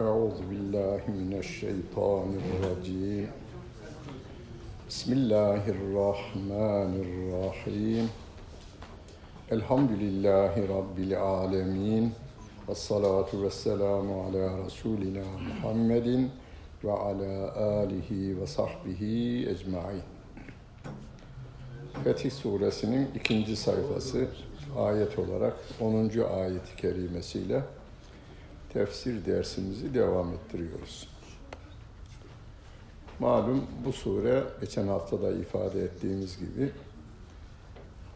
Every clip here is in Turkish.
أعوذ بالله من الشيطان الرجيم بسم الله الرحمن الرحيم الحمد لله رب العالمين والصلاة والسلام على رسولنا محمد وعلى آله وصحبه أجمعين Fetih Suresinin ikinci sayfası ayet olarak 10. ayet-i kerimesiyle tefsir dersimizi devam ettiriyoruz. Malum bu sure geçen hafta da ifade ettiğimiz gibi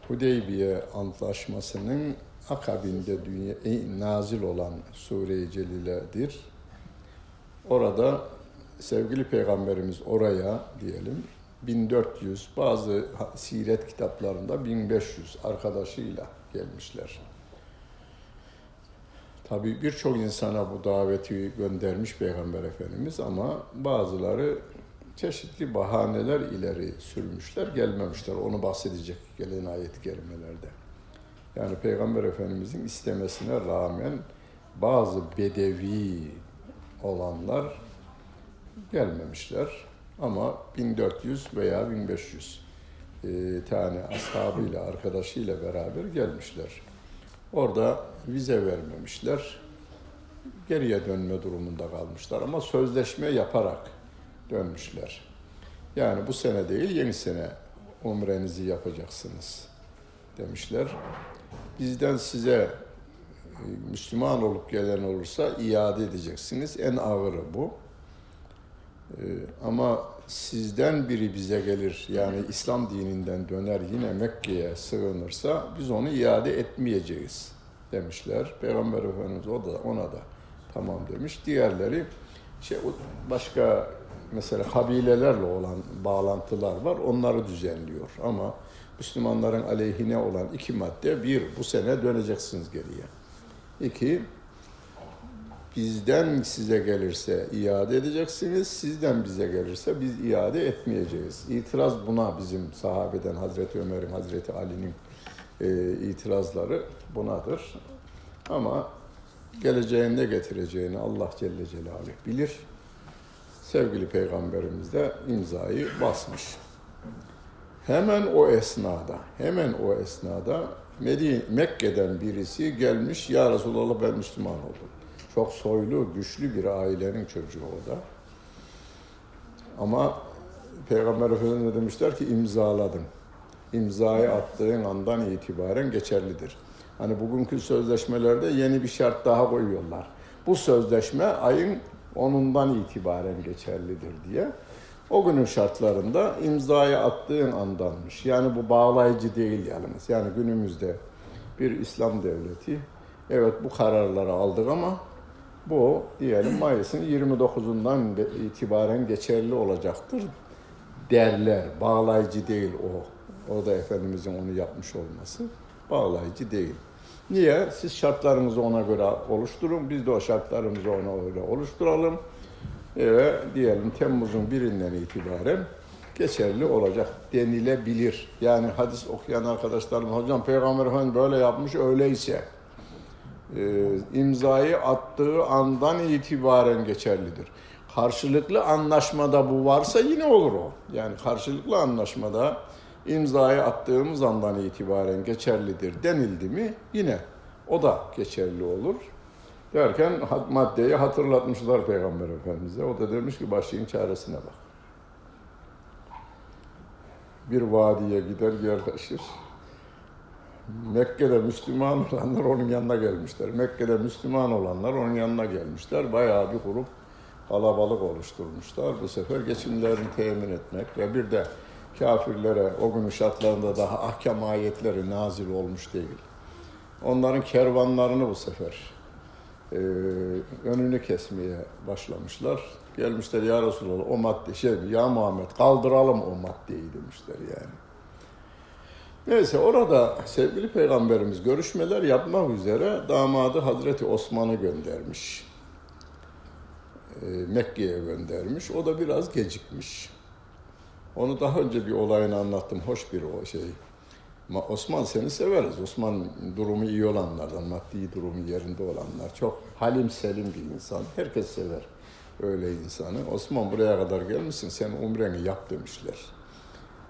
Hudeybiye Antlaşması'nın akabinde dünya, nazil olan Sure-i Celile'dir. Orada sevgili peygamberimiz oraya diyelim 1400 bazı siret kitaplarında 1500 arkadaşıyla gelmişler. Tabi birçok insana bu daveti göndermiş Peygamber Efendimiz ama bazıları çeşitli bahaneler ileri sürmüşler, gelmemişler. Onu bahsedecek gelen ayet-i kerimelerde. Yani Peygamber Efendimizin istemesine rağmen bazı bedevi olanlar gelmemişler. Ama 1400 veya 1500 e, tane ashabıyla, arkadaşıyla beraber gelmişler. Orada vize vermemişler. Geriye dönme durumunda kalmışlar ama sözleşme yaparak dönmüşler. Yani bu sene değil, yeni sene umrenizi yapacaksınız demişler. Bizden size e, Müslüman olup gelen olursa iade edeceksiniz. En ağırı bu. Ee, ama sizden biri bize gelir yani İslam dininden döner yine Mekke'ye sığınırsa biz onu iade etmeyeceğiz demişler. Peygamber Efendimiz o da ona da tamam demiş. Diğerleri şey başka mesela kabilelerle olan bağlantılar var. Onları düzenliyor. Ama Müslümanların aleyhine olan iki madde bir bu sene döneceksiniz geriye. İki bizden size gelirse iade edeceksiniz, sizden bize gelirse biz iade etmeyeceğiz. İtiraz buna bizim sahabeden Hazreti Ömer'in, Hazreti Ali'nin e, itirazları bunadır. Ama geleceğinde getireceğini Allah Celle Celaluhu bilir. Sevgili Peygamberimiz de imzayı basmış. Hemen o esnada, hemen o esnada Medine, Mekke'den birisi gelmiş, Ya Resulallah ben Müslüman oldum. Çok soylu, güçlü bir ailenin çocuğu o da. Ama Peygamber Efendimiz demişler ki imzaladım. İmzayı attığın andan itibaren geçerlidir. Hani bugünkü sözleşmelerde yeni bir şart daha koyuyorlar. Bu sözleşme ayın onundan itibaren geçerlidir diye. O günün şartlarında imzayı attığın andanmış. Yani bu bağlayıcı değil yalnız. Yani günümüzde bir İslam devleti evet bu kararları aldık ama bu diyelim Mayıs'ın 29'undan itibaren geçerli olacaktır derler. Bağlayıcı değil o. O da Efendimizin onu yapmış olması bağlayıcı değil. Niye? Siz şartlarınızı ona göre oluşturun. Biz de o şartlarımızı ona göre oluşturalım. Ve diyelim Temmuz'un birinden itibaren geçerli olacak denilebilir. Yani hadis okuyan arkadaşlarım hocam Peygamber Efendimiz böyle yapmış öyleyse e, imzayı attığı andan itibaren geçerlidir. Karşılıklı anlaşmada bu varsa yine olur o. Yani karşılıklı anlaşmada imzayı attığımız andan itibaren geçerlidir denildi mi yine o da geçerli olur. Derken maddeyi hatırlatmışlar Peygamber Efendimiz'e. O da demiş ki başlayın çaresine bak. Bir vadiye gider yerleşir. Mekke'de Müslüman olanlar onun yanına gelmişler. Mekke'de Müslüman olanlar onun yanına gelmişler. Bayağı bir grup kalabalık oluşturmuşlar. Bu sefer geçimlerini temin etmek ve bir de kafirlere o günün şartlarında daha ahkam ayetleri nazil olmuş değil. Onların kervanlarını bu sefer e, önünü kesmeye başlamışlar. Gelmişler ya Resulallah o madde şey ya Muhammed kaldıralım o maddeyi demişler yani. Neyse orada sevgili peygamberimiz görüşmeler yapmak üzere damadı Hazreti Osman'ı göndermiş. E, Mekke'ye göndermiş. O da biraz gecikmiş. Onu daha önce bir olayını anlattım. Hoş bir o şey. Osman seni severiz. Osman durumu iyi olanlardan, maddi durumu yerinde olanlar. Çok halim selim bir insan. Herkes sever öyle insanı. Osman buraya kadar gelmişsin, sen umreni yap demişler.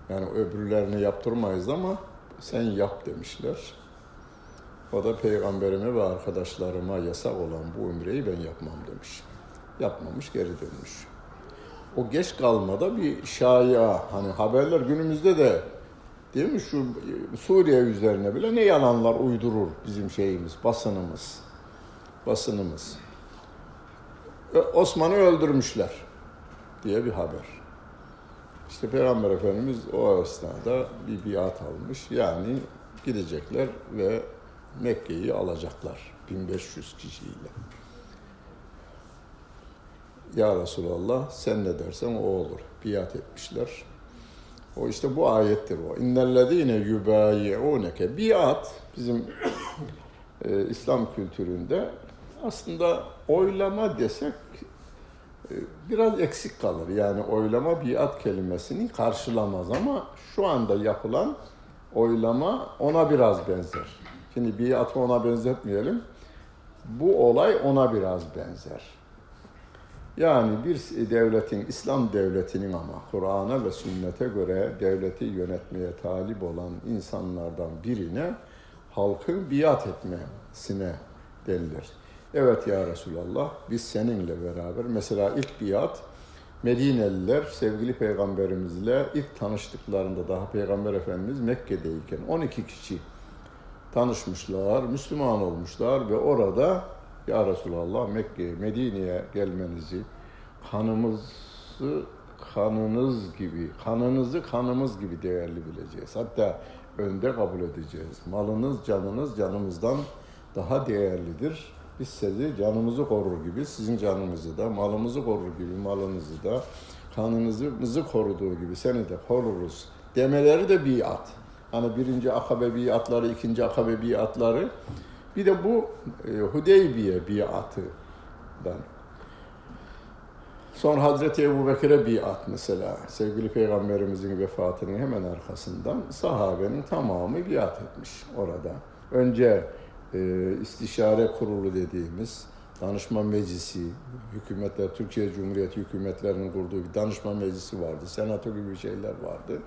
Yani öbürlerini yaptırmayız ama sen yap demişler. O da peygamberime ve arkadaşlarıma yasak olan bu umreyi ben yapmam demiş. Yapmamış, geri dönmüş. O geç kalmada bir şaya, hani haberler günümüzde de değil mi şu Suriye üzerine bile ne yalanlar uydurur bizim şeyimiz, basınımız. Basınımız. Osman'ı öldürmüşler diye bir haber. İşte Peygamber Efendimiz o esnada bir biat almış. Yani gidecekler ve Mekke'yi alacaklar 1500 kişiyle. Ya Resulallah sen ne dersen o olur. Biat etmişler. O işte bu ayettir o. İnnellezîne yubâyi'ûneke. Biat bizim e, İslam kültüründe aslında oylama desek e, biraz eksik kalır. Yani oylama biat kelimesini karşılamaz ama şu anda yapılan oylama ona biraz benzer. Şimdi biatı ona benzetmeyelim. Bu olay ona biraz benzer. Yani bir devletin, İslam devletinin ama Kur'an'a ve sünnete göre devleti yönetmeye talip olan insanlardan birine halkın biat etmesine denilir. Evet ya Resulallah biz seninle beraber mesela ilk biat Medineliler sevgili peygamberimizle ilk tanıştıklarında daha peygamber efendimiz Mekke'deyken 12 kişi tanışmışlar, Müslüman olmuşlar ve orada ya Resulallah Mekke'ye, Medine'ye gelmenizi kanımızı kanınız gibi, kanınızı kanımız gibi değerli bileceğiz. Hatta önde kabul edeceğiz. Malınız, canınız canımızdan daha değerlidir. Biz sizi canımızı korur gibi, sizin canınızı da, malımızı korur gibi, malınızı da, kanınızı koruduğu gibi seni de koruruz demeleri de biat. Hani birinci akabe biatları, ikinci akabe biatları. Bir de bu e, Hudeybiye biatından. Sonra Hazreti Ebu Bekir'e biat mesela. Sevgili Peygamberimizin vefatının hemen arkasından sahabenin tamamı biat etmiş orada. Önce e, istişare kurulu dediğimiz danışma meclisi, hükümetler, Türkiye Cumhuriyeti hükümetlerinin kurduğu bir danışma meclisi vardı. Senato gibi şeyler vardı.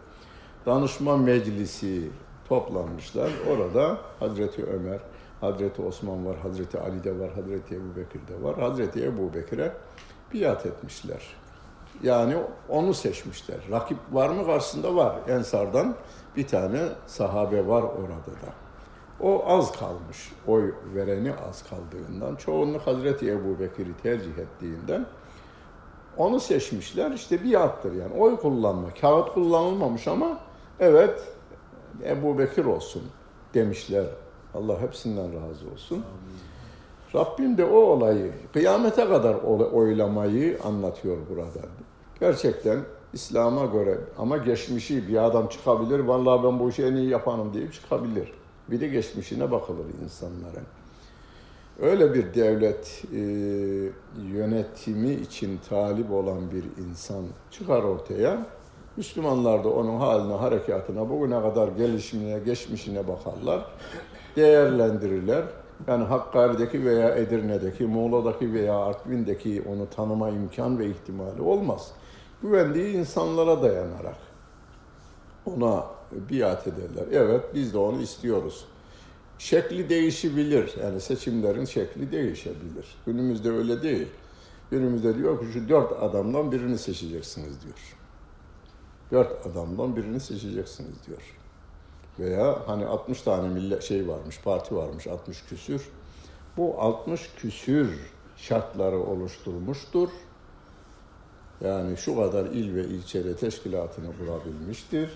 Danışma meclisi toplanmışlar. Orada Hazreti Ömer, Hazreti Osman var, Hazreti Ali de var, Hazreti Ebu Bekir de var. Hazreti Ebu Bekir'e biat etmişler. Yani onu seçmişler. Rakip var mı? Karşısında var. Ensardan bir tane sahabe var orada da. O az kalmış. Oy vereni az kaldığından. Çoğunluk Hazreti Ebu Bekir'i tercih ettiğinden onu seçmişler. İşte biattır yani. Oy kullanma. Kağıt kullanılmamış ama evet Ebu Bekir olsun demişler. Allah hepsinden razı olsun. Rabbim de o olayı kıyamete kadar oylamayı anlatıyor burada. Gerçekten İslam'a göre ama geçmişi bir adam çıkabilir. Vallahi ben bu işi en iyi yapanım deyip çıkabilir. Bir de geçmişine bakılır insanların. Öyle bir devlet e, yönetimi için talip olan bir insan çıkar ortaya. Müslümanlar da onun haline, harekatına, bugüne kadar gelişimine, geçmişine bakarlar, değerlendirirler. Yani Hakkari'deki veya Edirne'deki, Muğla'daki veya Artvin'deki onu tanıma imkan ve ihtimali olmaz. Güvendiği insanlara dayanarak ona biat ederler. Evet biz de onu istiyoruz. Şekli değişebilir. Yani seçimlerin şekli değişebilir. Günümüzde öyle değil. Günümüzde diyor ki şu dört adamdan birini seçeceksiniz diyor. Dört adamdan birini seçeceksiniz diyor. Veya hani 60 tane millet şey varmış, parti varmış 60 küsür. Bu 60 küsür şartları oluşturmuştur. Yani şu kadar il ve ilçede teşkilatını kurabilmiştir.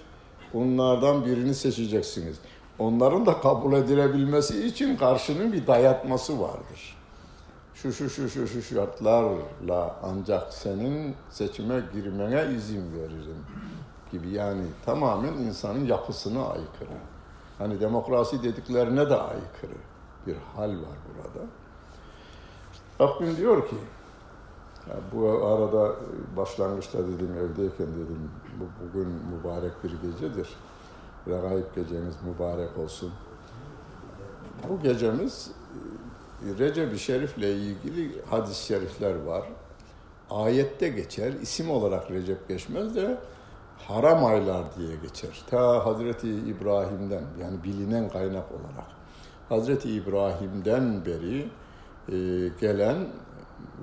Bunlardan birini seçeceksiniz. Onların da kabul edilebilmesi için karşının bir dayatması vardır. Şu şu şu şu şu şartlarla ancak senin seçime girmene izin veririm gibi yani tamamen insanın yapısına aykırı. Hani demokrasi dediklerine de aykırı bir hal var burada. Rabbim diyor ki, ya bu arada başlangıçta dedim evdeyken dedim bu bugün mübarek bir gecedir. Regaib gecemiz mübarek olsun. Bu gecemiz e, Recep-i Şerif'le ilgili hadis-i şerifler var. Ayette geçer, isim olarak Recep geçmez de haram aylar diye geçer. Ta Hazreti İbrahim'den yani bilinen kaynak olarak Hazreti İbrahim'den beri e, gelen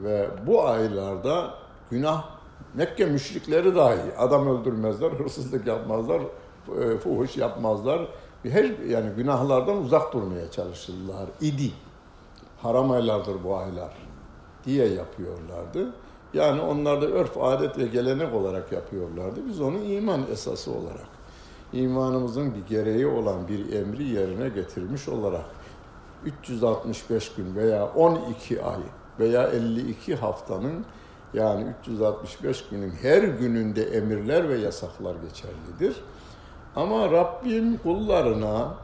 ve bu aylarda günah Mekke müşrikleri dahi adam öldürmezler, hırsızlık yapmazlar, e, fuhuş yapmazlar. Her yani günahlardan uzak durmaya çalışırlar idi. Haram aylardır bu aylar diye yapıyorlardı. Yani onlar da örf, adet ve gelenek olarak yapıyorlardı. Biz onu iman esası olarak, imanımızın bir gereği olan bir emri yerine getirmiş olarak 365 gün veya 12 ay veya 52 haftanın yani 365 günün her gününde emirler ve yasaklar geçerlidir. Ama Rabbim kullarına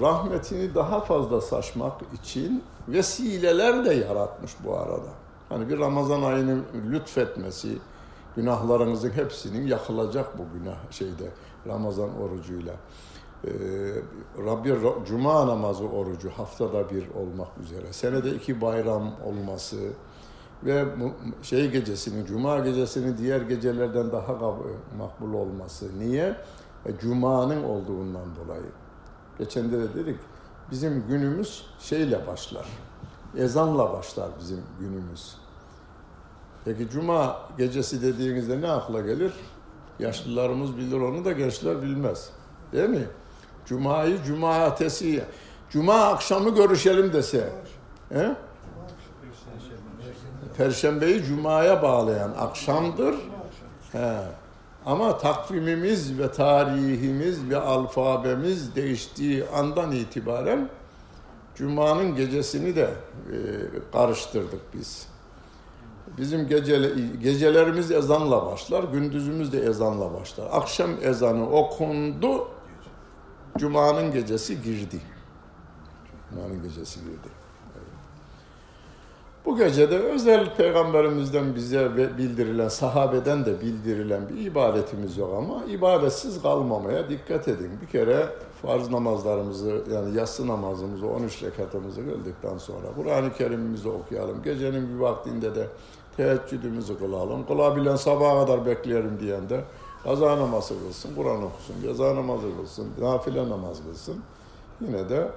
rahmetini daha fazla saçmak için vesileler de yaratmış bu arada. Hani bir Ramazan ayını lütfetmesi, günahlarınızın hepsinin yakılacak bu günah şeyde Ramazan orucuyla. Ee, Rabbi Cuma namazı orucu haftada bir olmak üzere, senede iki bayram olması ve şey gecesinin, Cuma gecesinin diğer gecelerden daha makbul olması. Niye? E, Cuma'nın olduğundan dolayı. Geçen de dedik, bizim günümüz şeyle başlar, ezanla başlar bizim günümüz. Peki Cuma gecesi dediğinizde ne akla gelir? Yaşlılarımız bilir onu da gençler bilmez. Değil mi? Cuma'yı cumartesi, Cuma akşamı görüşelim dese. He? Perşembeyi Cuma'ya bağlayan akşamdır. He. Ama takvimimiz ve tarihimiz ve alfabemiz değiştiği andan itibaren Cuma'nın gecesini de e, karıştırdık biz. Bizim gecele, gecelerimiz ezanla başlar, gündüzümüz de ezanla başlar. Akşam ezanı okundu, Cuma'nın gecesi girdi. Cuma'nın gecesi girdi. Bu gecede özel peygamberimizden bize bildirilen, sahabeden de bildirilen bir ibadetimiz yok ama ibadetsiz kalmamaya dikkat edin. Bir kere farz namazlarımızı yani yatsı namazımızı 13 rekatımızı kıldıktan sonra Kur'an-ı Kerim'imizi okuyalım. Gecenin bir vaktinde de teheccüdümüzü kılalım. Kılabilen sabaha kadar bekleyelim diyen de kaza namazı kılsın, Kur'an okusun, ceza namazı kılsın, nafile namaz kılsın. Yine de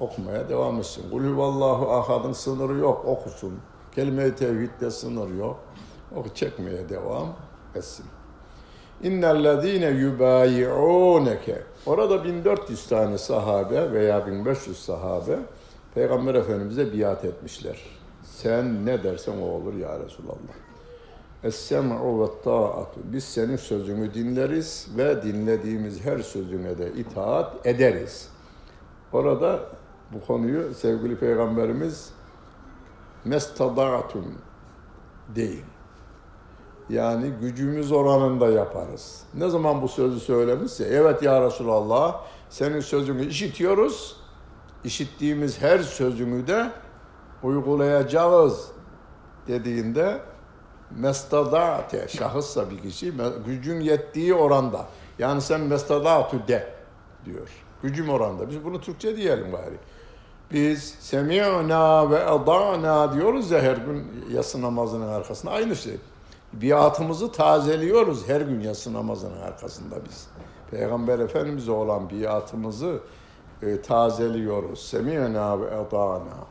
okumaya devam etsin. Kul huvallahu ahadın sınırı yok, okusun. Kelime-i tevhidde sınır yok. O çekmeye devam etsin. İnnellezîne yubâyi'ûneke. Orada 1400 tane sahabe veya 1500 sahabe Peygamber Efendimiz'e biat etmişler. Sen ne dersen o olur ya Resulallah. Es-sem'u ve ta'atu. Biz senin sözünü dinleriz ve dinlediğimiz her sözüne de itaat ederiz. Orada bu konuyu sevgili Peygamberimiz mestada'atun deyin. Yani gücümüz oranında yaparız. Ne zaman bu sözü söylemişse, evet ya Resulallah senin sözünü işitiyoruz. İşittiğimiz her sözünü de uygulayacağız dediğinde mestadate şahıssa bir kişi gücün yettiği oranda. Yani sen mestadatu de diyor. Gücüm oranda. Biz bunu Türkçe diyelim bari. Biz semi'na ve adana diyoruz ya her gün yatsı namazının arkasında. Aynı şey. Biatımızı tazeliyoruz her gün yatsı namazının arkasında biz. Peygamber Efendimiz'e olan biatımızı e, tazeliyoruz. Semi'na ve adana.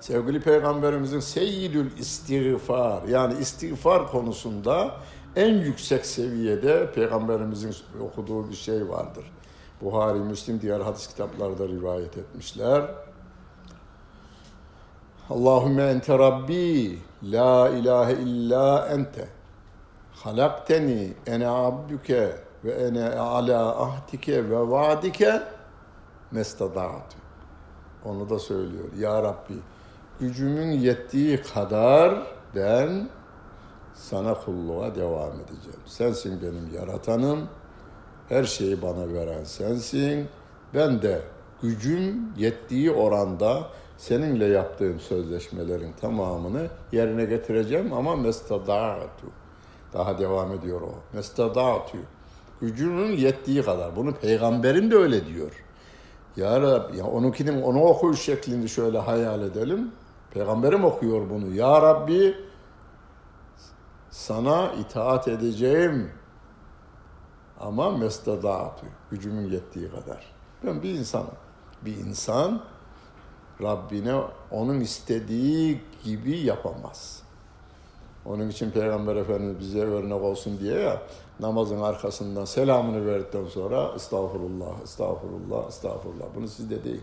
Sevgili Peygamberimizin seyyidül istiğfar yani istiğfar konusunda en yüksek seviyede Peygamberimizin okuduğu bir şey vardır. Buhari, Müslim diğer hadis kitaplarda rivayet etmişler. Allahümme ente Rabbi, la ilahe illa ente. Halakteni, ene abdüke ve ene ala ahdike ve vaadike mestada'tu. Onu da söylüyor. Ya Rabbi, gücümün yettiği kadar ben sana kulluğa devam edeceğim. Sensin benim yaratanım, her şeyi bana veren sensin. Ben de gücüm yettiği oranda seninle yaptığım sözleşmelerin tamamını yerine getireceğim ama mestada'tu. Daha devam ediyor o. Mestada'tu. Gücünün yettiği kadar. Bunu peygamberin de öyle diyor. Ya Rabbi, ya onunkinin onu okuyuş şeklinde şöyle hayal edelim. Peygamberim okuyor bunu. Ya Rabbi sana itaat edeceğim ama mestadaatü, gücümün yettiği kadar. Ben bir insanım. Bir insan Rabbine onun istediği gibi yapamaz. Onun için Peygamber Efendimiz bize örnek olsun diye ya namazın arkasından selamını verdikten sonra estağfurullah, estağfurullah, estağfurullah. Bunu sizde değil.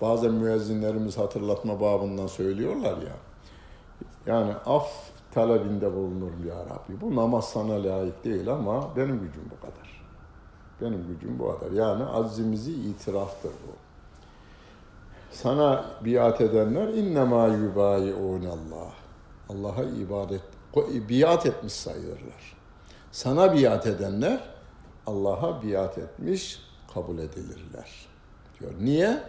Bazen müezzinlerimiz hatırlatma babından söylüyorlar ya. Yani af talebinde bulunurum ya Rabbi. Bu namaz sana layık değil ama benim gücüm bu kadar. Benim gücüm bu kadar. Yani azimizi itiraftır bu. Sana biat edenler innema Allah. Allah'a ibadet, biat etmiş sayılırlar. Sana biat edenler Allah'a biat etmiş kabul edilirler. Diyor. Niye?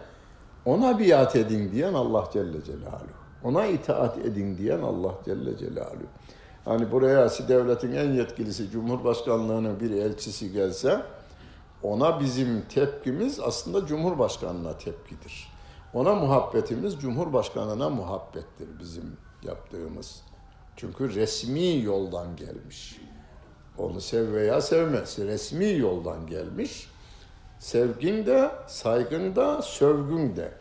Ona biat edin diyen Allah Celle Celaluhu. Ona itaat edin diyen Allah Celle Celaluhu. Hani buraya devletin en yetkilisi Cumhurbaşkanlığının bir elçisi gelse ona bizim tepkimiz aslında Cumhurbaşkanına tepkidir. Ona muhabbetimiz Cumhurbaşkanına muhabbettir bizim yaptığımız. Çünkü resmi yoldan gelmiş. Onu sev veya sevmez. Resmi yoldan gelmiş. Sevgin de, saygın da, sövgün de.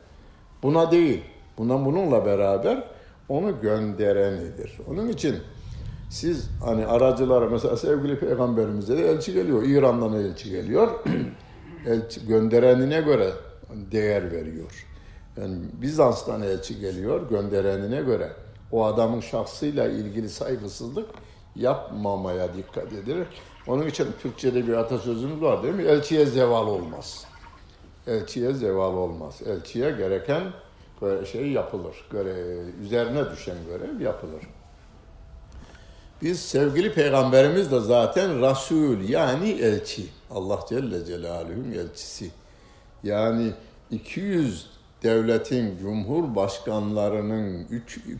Buna değil. Buna bununla beraber onu gönderenidir. Onun için siz hani aracılara mesela sevgili peygamberimize de elçi geliyor. İran'dan elçi geliyor. elçi gönderenine göre değer veriyor. Yani Bizans'tan elçi geliyor gönderenine göre. O adamın şahsıyla ilgili saygısızlık yapmamaya dikkat edilir. Onun için Türkçe'de bir atasözümüz var değil mi? Elçiye zeval olmaz. Elçiye zeval olmaz. Elçiye gereken şey yapılır. Göre, üzerine düşen görev yapılır. Biz sevgili peygamberimiz de zaten Resul yani elçi. Allah Celle Celaluhu'nun elçisi. Yani 200 devletin cumhurbaşkanlarının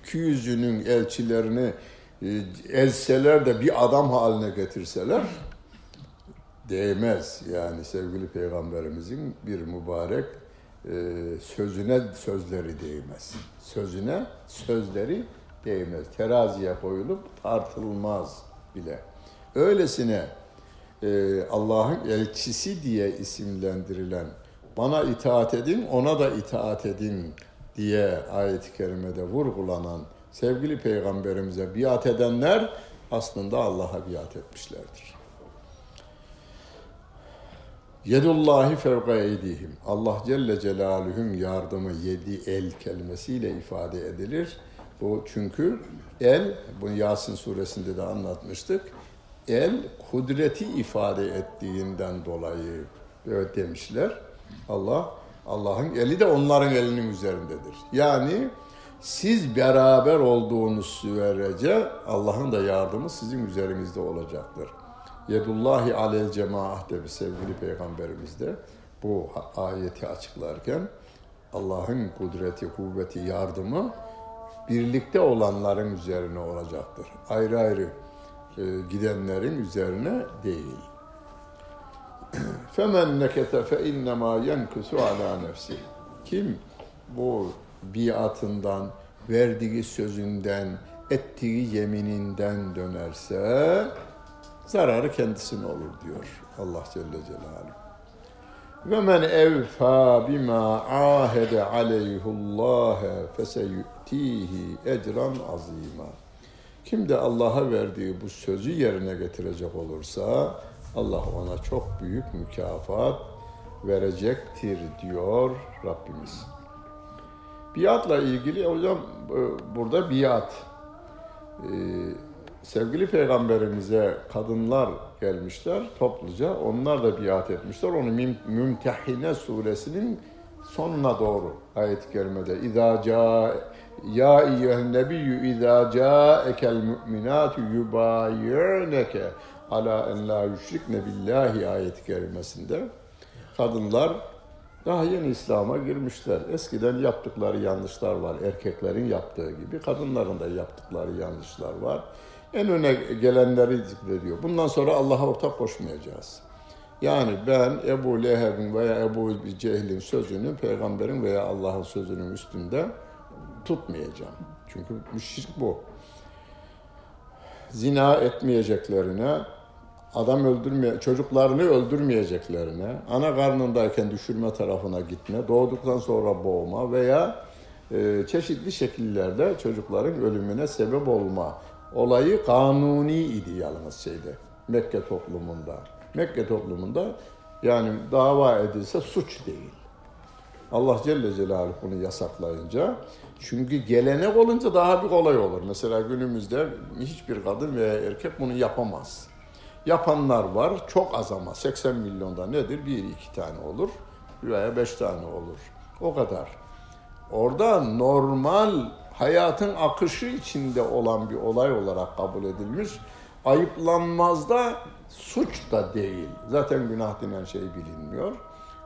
200'ünün elçilerini e, elseler de bir adam haline getirseler değmez. Yani sevgili peygamberimizin bir mübarek e, sözüne sözleri değmez. Sözüne sözleri değmez. Teraziye koyulup tartılmaz bile. Öylesine e, Allah'ın elçisi diye isimlendirilen bana itaat edin, ona da itaat edin diye ayet-i kerimede vurgulanan sevgili peygamberimize biat edenler aslında Allah'a biat etmişlerdir. Yedullahi fevka eydihim. Allah Celle Celaluhu'nun yardımı yedi el kelimesiyle ifade edilir. Bu çünkü el, bunu Yasin suresinde de anlatmıştık. El kudreti ifade ettiğinden dolayı evet demişler. Allah Allah'ın eli de onların elinin üzerindedir. Yani siz beraber olduğunuz sürece Allah'ın da yardımı sizin üzerinizde olacaktır. Yedullahi alel cemaah de sevgili peygamberimiz de bu ayeti açıklarken Allah'ın kudreti, kuvveti, yardımı birlikte olanların üzerine olacaktır. Ayrı ayrı e, gidenlerin üzerine değil. Nekete fe innema yenkusu ala nefsi. Kim bu biatından, verdiği sözünden, ettiği yemininden dönerse zararı kendisine olur diyor Allah Celle Celaluhu. Ve men evfa bima ahede aleyhullah feseyutihi ecran azima. Kim de Allah'a verdiği bu sözü yerine getirecek olursa Allah ona çok büyük mükafat verecektir diyor Rabbimiz. Biatla ilgili hocam e, burada biat. Ee, sevgili peygamberimize kadınlar gelmişler topluca. Onlar da biat etmişler. Onu Mümtehine suresinin sonuna doğru ayet-i kerimede İzâ câ ya eyyühen nebiyyü izâ câekel mü'minâtu yubâyi'neke ala en la yüşrikne billahi ayet-i kerimesinde kadınlar daha yeni İslam'a girmişler. Eskiden yaptıkları yanlışlar var. Erkeklerin yaptığı gibi kadınların da yaptıkları yanlışlar var. En öne gelenleri zikrediyor. Bundan sonra Allah'a ortak koşmayacağız. Yani ben Ebu Leheb'in veya Ebu Cehil'in sözünü peygamberin veya Allah'ın sözünün üstünde tutmayacağım. Çünkü müşrik bu. Zina etmeyeceklerine, adam öldürmeye, çocuklarını öldürmeyeceklerine, ana karnındayken düşürme tarafına gitme, doğduktan sonra boğma veya e, çeşitli şekillerde çocukların ölümüne sebep olma olayı kanuni idi yalnız şeyde Mekke toplumunda. Mekke toplumunda yani dava edilse suç değil. Allah Celle Celaluhu bunu yasaklayınca çünkü gelenek olunca daha bir kolay olur. Mesela günümüzde hiçbir kadın veya erkek bunu yapamaz. Yapanlar var çok az ama 80 milyonda nedir? Bir iki tane olur veya beş tane olur. O kadar. Orada normal hayatın akışı içinde olan bir olay olarak kabul edilmiş. Ayıplanmaz da suç da değil. Zaten günah denen şey bilinmiyor.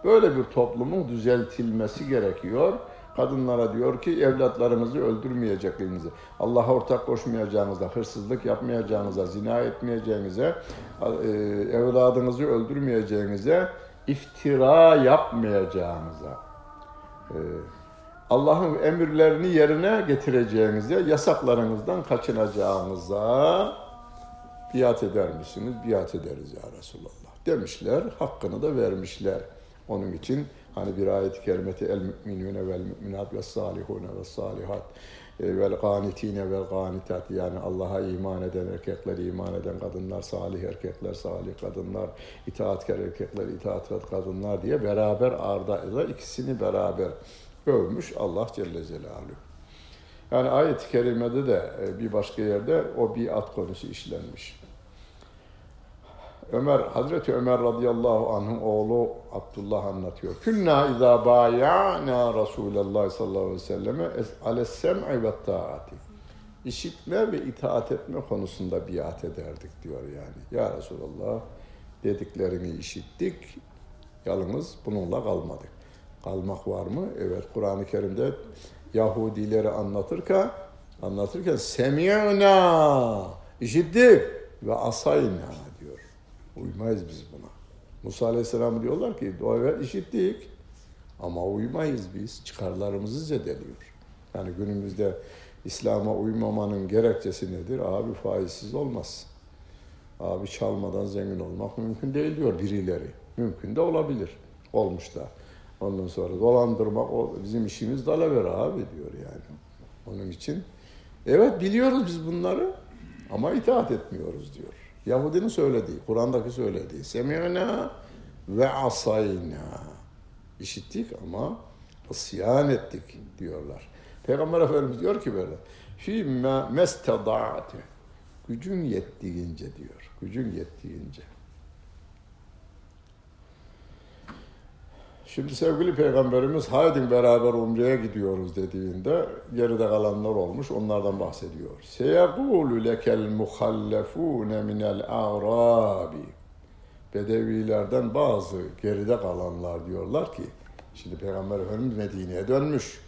Böyle bir toplumun düzeltilmesi gerekiyor. Kadınlara diyor ki evlatlarınızı öldürmeyeceklerinizi, Allah'a ortak koşmayacağınıza, hırsızlık yapmayacağınıza, zina etmeyeceğinize, e, evladınızı öldürmeyeceğinize, iftira yapmayacağınıza, e, Allah'ın emirlerini yerine getireceğinize, yasaklarınızdan kaçınacağınıza biat eder misiniz? Biat ederiz ya Resulallah demişler. Hakkını da vermişler. Onun için hani bir ayet-i kerimeti el müminune vel müminat ve salihune ve salihat e, vel ganitine vel ganitat yani Allah'a iman eden erkekler, iman eden kadınlar, salih erkekler, salih kadınlar, itaatkar erkekler, itaatkar kadınlar diye beraber arda ikisini beraber övmüş Allah Celle Celaluhu. Yani ayet-i kerimede de e, bir başka yerde o biat konusu işlenmiş. Ömer, Hazreti Ömer radıyallahu anh'ın oğlu Abdullah anlatıyor. Künna izâ bâyâna Resulallah sallallahu aleyhi ve selleme alessem'i ve taati. İşitme ve itaat etme konusunda biat ederdik diyor yani. Ya Resulallah dediklerini işittik, yalnız bununla kalmadık. Kalmak var mı? Evet, Kur'an-ı Kerim'de Yahudileri anlatırken anlatırken semi'na işittik ve asayna Uymayız biz buna. Musa Aleyhisselam diyorlar ki evet işittik ama uymayız biz. Çıkarlarımızı zedeliyor. Yani günümüzde İslam'a uymamanın gerekçesi nedir? Abi faizsiz olmaz. Abi çalmadan zengin olmak mümkün değil diyor birileri. Mümkün de olabilir. Olmuş da. Ondan sonra dolandırmak o bizim işimiz dalaver abi diyor yani. Onun için evet biliyoruz biz bunları ama itaat etmiyoruz diyor. Yahudinin söylediği, Kur'an'daki söylediği. Semi'na ve asayna. İşittik ama isyan ettik diyorlar. Peygamber Efendimiz diyor ki böyle. Fîmmâ mestedâte. Gücün yettiğince diyor. Gücün yettiğince. Şimdi sevgili peygamberimiz haydi beraber umreye gidiyoruz dediğinde geride kalanlar olmuş onlardan bahsediyor. Seyekulu lekel muhallefune minel a'rabi. Bedevilerden bazı geride kalanlar diyorlar ki şimdi peygamber efendimiz Medine'ye dönmüş.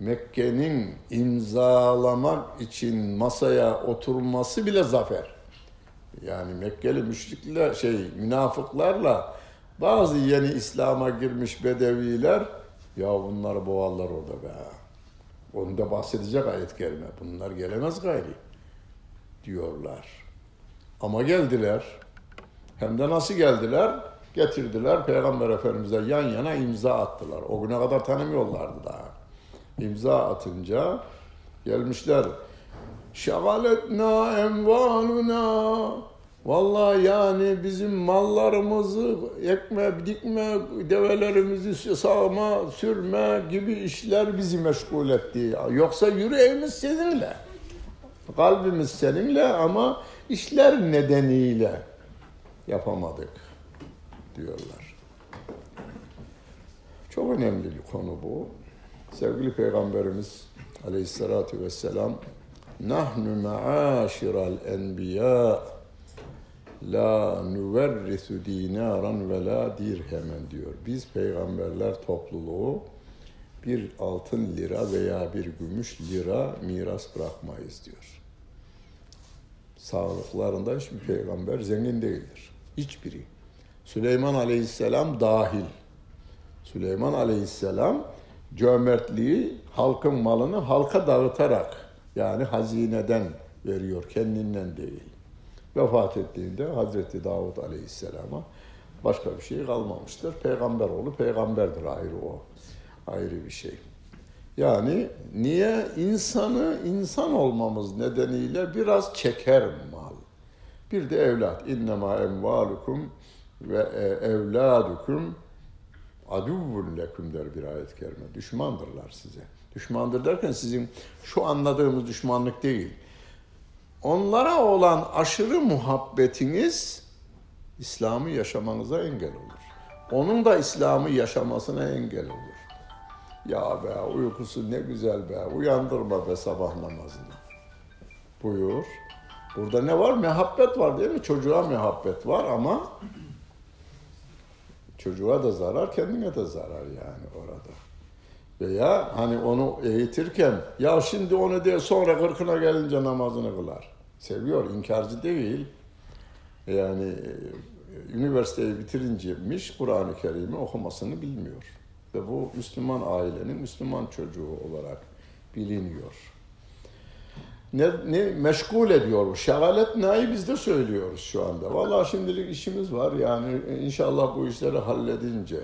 Mekke'nin imzalamak için masaya oturması bile zafer. Yani Mekkeli müşrikler şey münafıklarla bazı yeni İslam'a girmiş bedeviler ya bunları boğarlar orada be. Onu da bahsedecek ayet kerime. Bunlar gelemez gayri diyorlar. Ama geldiler. Hem de nasıl geldiler? Getirdiler Peygamber Efendimiz'e yan yana imza attılar. O güne kadar tanımıyorlardı daha. İmza atınca gelmişler. Şagaletna envaluna Vallahi yani bizim mallarımızı ekme, dikme, develerimizi sağma, sürme gibi işler bizi meşgul etti. Yoksa yüreğimiz seninle. Kalbimiz seninle ama işler nedeniyle yapamadık diyorlar. Çok önemli bir konu bu. Sevgili Peygamberimiz Aleyhisselatü Vesselam Nahnu ma'aşiral enbiya' La nüverrisu dinaran ve la dirhemen diyor. Biz peygamberler topluluğu bir altın lira veya bir gümüş lira miras bırakmayız diyor. Sağlıklarında hiçbir peygamber zengin değildir. Hiçbiri. Süleyman Aleyhisselam dahil. Süleyman Aleyhisselam cömertliği halkın malını halka dağıtarak yani hazineden veriyor kendinden değil. Vefat ettiğinde Hazreti Davud Aleyhisselam'a başka bir şey kalmamıştır. Peygamber oğlu peygamberdir ayrı o. Ayrı bir şey. Yani niye insanı insan olmamız nedeniyle biraz çeker mal. Bir de evlat. İnnemâ emvâlukum ve e, evladukum aduvvun leküm der bir ayet-i kerime. Düşmandırlar size. Düşmandır derken sizin şu anladığımız düşmanlık değil. Onlara olan aşırı muhabbetiniz İslam'ı yaşamanıza engel olur. Onun da İslam'ı yaşamasına engel olur. Ya be uykusu ne güzel be uyandırma be sabah namazına. Buyur. Burada ne var? Mehabbet var değil mi? Çocuğa mehabbet var ama çocuğa da zarar, kendine de zarar yani orada. Veya hani onu eğitirken ya şimdi onu diye sonra kırkına gelince namazını kılar. Seviyor, inkarcı değil. Yani e, üniversiteyi bitirincemiş Kur'an-ı Kerim'i okumasını bilmiyor. Ve bu Müslüman ailenin Müslüman çocuğu olarak biliniyor. Ne, ne meşgul ediyor. Şagalet neyi biz de söylüyoruz şu anda. Vallahi şimdilik işimiz var. Yani inşallah bu işleri halledince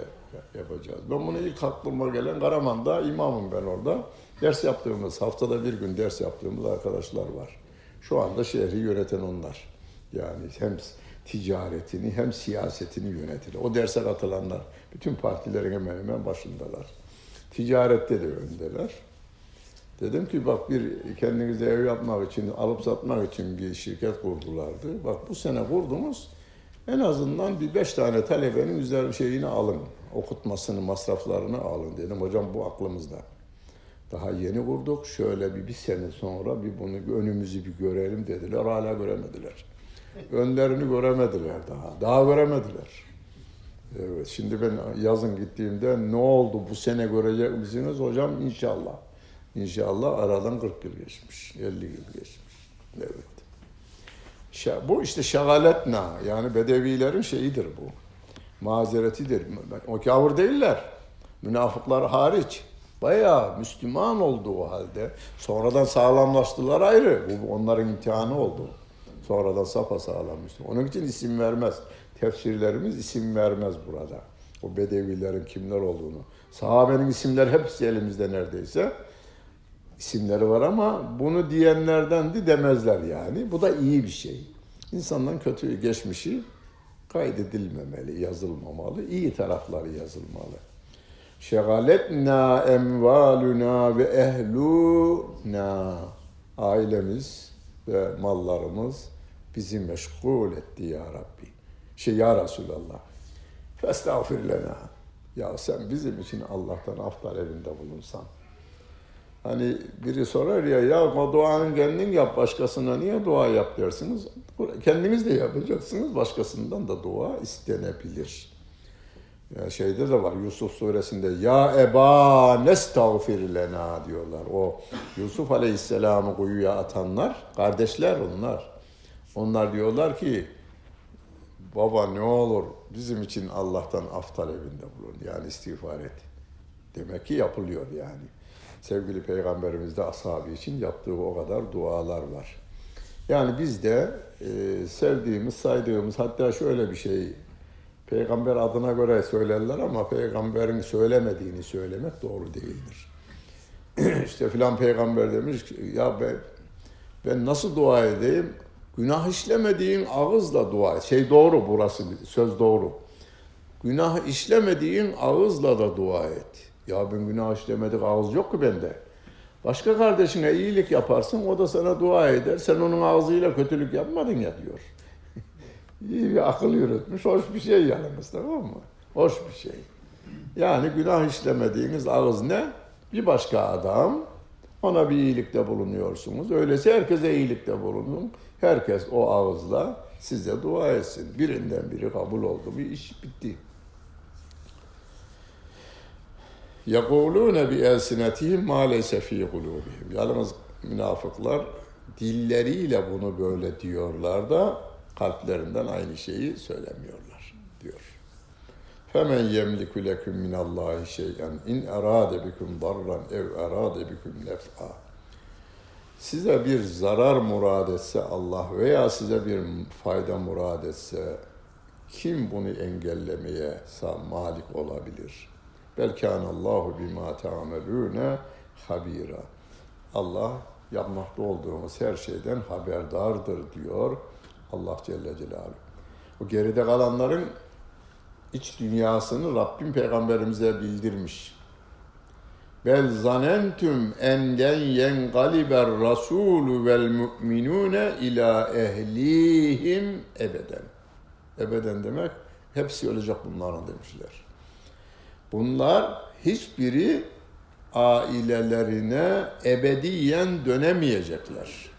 yapacağız. Ben bunu ilk aklıma gelen Karaman'da imamım ben orada. Ders yaptığımız, haftada bir gün ders yaptığımız arkadaşlar var. Şu anda şehri yöneten onlar. Yani hem ticaretini hem siyasetini yönetir. O derse katılanlar bütün partilerin hemen hemen başındalar. Ticarette de öndeler. Dedim ki bak bir kendinize ev yapmak için, alıp satmak için bir şirket kurdulardı. Bak bu sene kurdunuz en azından bir beş tane talebenin üzerine şeyini alın. Okutmasını, masraflarını alın dedim. Hocam bu aklımızda. Daha yeni kurduk. Şöyle bir, bir sene sonra bir bunu önümüzü bir görelim dediler. Hala göremediler. Önlerini göremediler daha. Daha göremediler. Evet, şimdi ben yazın gittiğimde ne oldu bu sene görecek misiniz hocam? İnşallah. İnşallah aradan 40 yıl geçmiş, 50 yıl geçmiş. Evet. Bu işte şagaletna yani bedevilerin şeyidir bu. Mazeretidir. O kavur değiller. Münafıklar hariç. Bayağı Müslüman olduğu halde sonradan sağlamlaştılar ayrı. Bu onların imtihanı oldu. Sonradan sapa sağlanmıştı. Onun için isim vermez. Tefsirlerimiz isim vermez burada. O bedevilerin kimler olduğunu. Sahabenin isimleri hepsi elimizde neredeyse. İsimleri var ama bunu diyenlerden de demezler yani. Bu da iyi bir şey. İnsandan kötü geçmişi kaydedilmemeli, yazılmamalı. İyi tarafları yazılmalı. Şegaletna emvaluna ve ehluna ailemiz ve mallarımız bizi meşgul etti ya Rabbi. Şey ya Resulallah. Festağfir. Ya sen bizim için Allah'tan af talebinde bulunsan. Hani biri sorar ya ya o duanı kendin yap başkasına niye dua yap dersiniz. Kendiniz de yapacaksınız başkasından da dua istenebilir. Ya şeyde de var Yusuf suresinde ya eba nestağfir lena diyorlar. O Yusuf aleyhisselamı kuyuya atanlar kardeşler onlar. Onlar diyorlar ki baba ne olur bizim için Allah'tan af talebinde bulun. Yani istiğfar et. Demek ki yapılıyor yani. Sevgili Peygamberimiz de ashabı için yaptığı o kadar dualar var. Yani biz de e, sevdiğimiz, saydığımız hatta şöyle bir şey peygamber adına göre söylerler ama peygamberin söylemediğini söylemek doğru değildir. İşte filan peygamber demiş ya ben, ben nasıl dua edeyim? Günah işlemediğin ağızla dua et. Şey doğru burası, söz doğru. Günah işlemediğin ağızla da dua et. Ya ben günah işlemedik ağız yok ki bende. Başka kardeşine iyilik yaparsın, o da sana dua eder. Sen onun ağzıyla kötülük yapmadın ya diyor. İyi bir akıl yürütmüş, hoş bir şey yalnız tamam mı? Hoş bir şey. Yani günah işlemediğiniz ağız ne? Bir başka adam, ona bir iyilikte bulunuyorsunuz. Öyleyse herkese iyilikte bulunun. Herkes o ağızla size dua etsin. Birinden biri kabul oldu. Bir iş bitti. يَقُولُونَ بِاَلْسِنَتِهِمْ مَا لَيْسَ ف۪ي قُلُوبِهِمْ Yalnız münafıklar dilleriyle bunu böyle diyorlar da kalplerinden aynı şeyi söylemiyorlar. diyor. Femen yemliku leküm minallahi şey'en in erade bikum darran ev erade bikum nef'a. Size bir zarar murad etse Allah veya size bir fayda murad etse kim bunu engellemeye malik olabilir? Belki Allahu bima ta'melune habira. Allah yapmakta olduğumuz her şeyden haberdardır diyor Allah Celle Celaluhu. O geride kalanların iç dünyasını Rabbim peygamberimize bildirmiş. Bel zanentum enden yengaliber rasulü vel mu'minune ila ehlihim ebeden. Ebeden demek hepsi ölecek bunların demişler. Bunlar hiçbiri ailelerine ebediyen dönemeyecekler.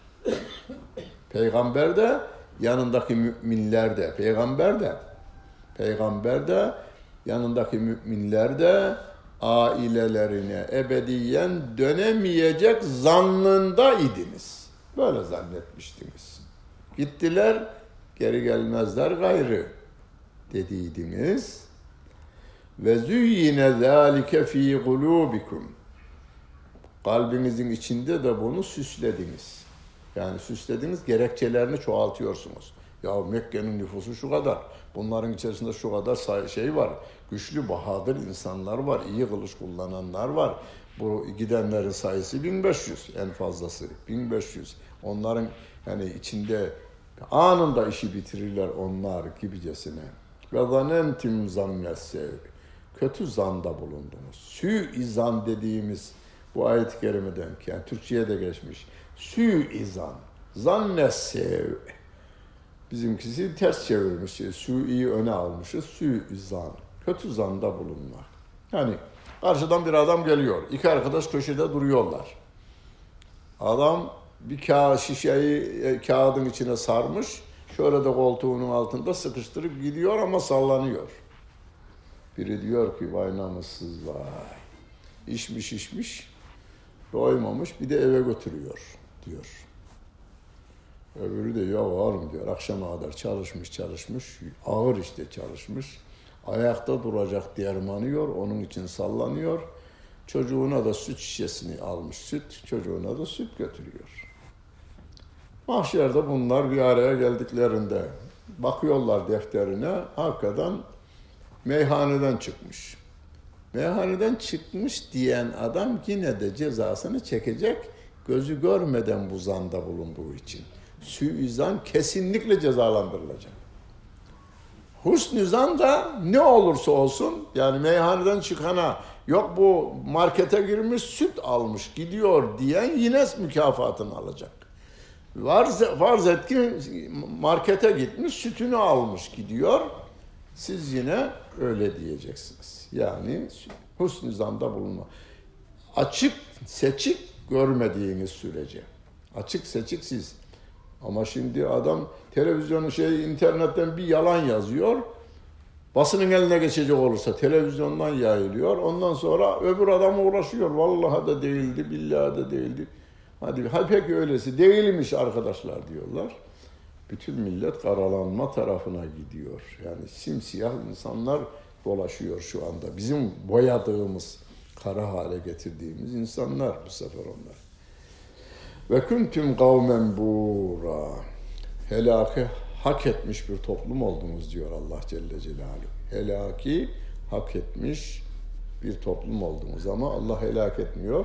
Peygamber de yanındaki müminler de, peygamber de, peygamber de yanındaki müminler de ailelerine ebediyen dönemeyecek zannında idiniz. Böyle zannetmiştiniz. Gittiler, geri gelmezler gayrı dediydiniz. Ve züyyine zâlike fî gulûbikum. Kalbinizin içinde de bunu süslediniz. Yani süslediniz, gerekçelerini çoğaltıyorsunuz. Ya Mekke'nin nüfusu şu kadar, bunların içerisinde şu kadar şey var, güçlü, bahadır insanlar var, iyi kılıç kullananlar var. Bu gidenlerin sayısı 1500 en fazlası, 1500. Onların yani içinde anında işi bitirirler onlar gibicesine. Ve zanentim zannesse kötü zanda bulundunuz. Sü-izan dediğimiz bu ayet-i kerimeden yani Türkçe'ye de geçmiş. Sü-izan, zannessev. Bizimkisi ters çevirmiş. Sü-i öne almışız. Sü-izan. Kötü zanda bulunmak. Yani karşıdan bir adam geliyor. İki arkadaş köşede duruyorlar. Adam bir kağıt şişeyi e, kağıdın içine sarmış. Şöyle de koltuğunun altında sıkıştırıp gidiyor ama sallanıyor. Biri diyor ki vay namussuz vay. İşmiş içmiş, doymamış bir de eve götürüyor diyor. Öbürü de ya oğlum diyor akşama kadar çalışmış çalışmış, ağır işte çalışmış. Ayakta duracak dermanıyor, onun için sallanıyor. Çocuğuna da süt şişesini almış süt, çocuğuna da süt götürüyor. Mahşerde bunlar bir araya geldiklerinde bakıyorlar defterine, hakikaten meyhaneden çıkmış. Meyhaneden çıkmış diyen adam yine de cezasını çekecek gözü görmeden bu zanda bulunduğu için. Suizan kesinlikle cezalandırılacak. Husnü zan da ne olursa olsun yani meyhaneden çıkana yok bu markete girmiş süt almış gidiyor diyen yine mükafatını alacak. Farz, farz et markete gitmiş sütünü almış gidiyor siz yine öyle diyeceksiniz. Yani husn zanda bulunma. Açık seçik görmediğiniz sürece. Açık seçik siz. Ama şimdi adam televizyonu şey internetten bir yalan yazıyor. Basının eline geçecek olursa televizyondan yayılıyor. Ondan sonra öbür adam uğraşıyor. Vallahi da değildi, billahi de değildi. Hadi, hadi peki öylesi değilmiş arkadaşlar diyorlar bütün millet karalanma tarafına gidiyor. Yani simsiyah insanlar dolaşıyor şu anda. Bizim boyadığımız, kara hale getirdiğimiz insanlar bu sefer onlar. Ve kuntum kavmen bura. Helakı hak etmiş bir toplum oldunuz diyor Allah Celle Celaluhu. Helaki hak etmiş bir toplum oldunuz ama Allah helak etmiyor.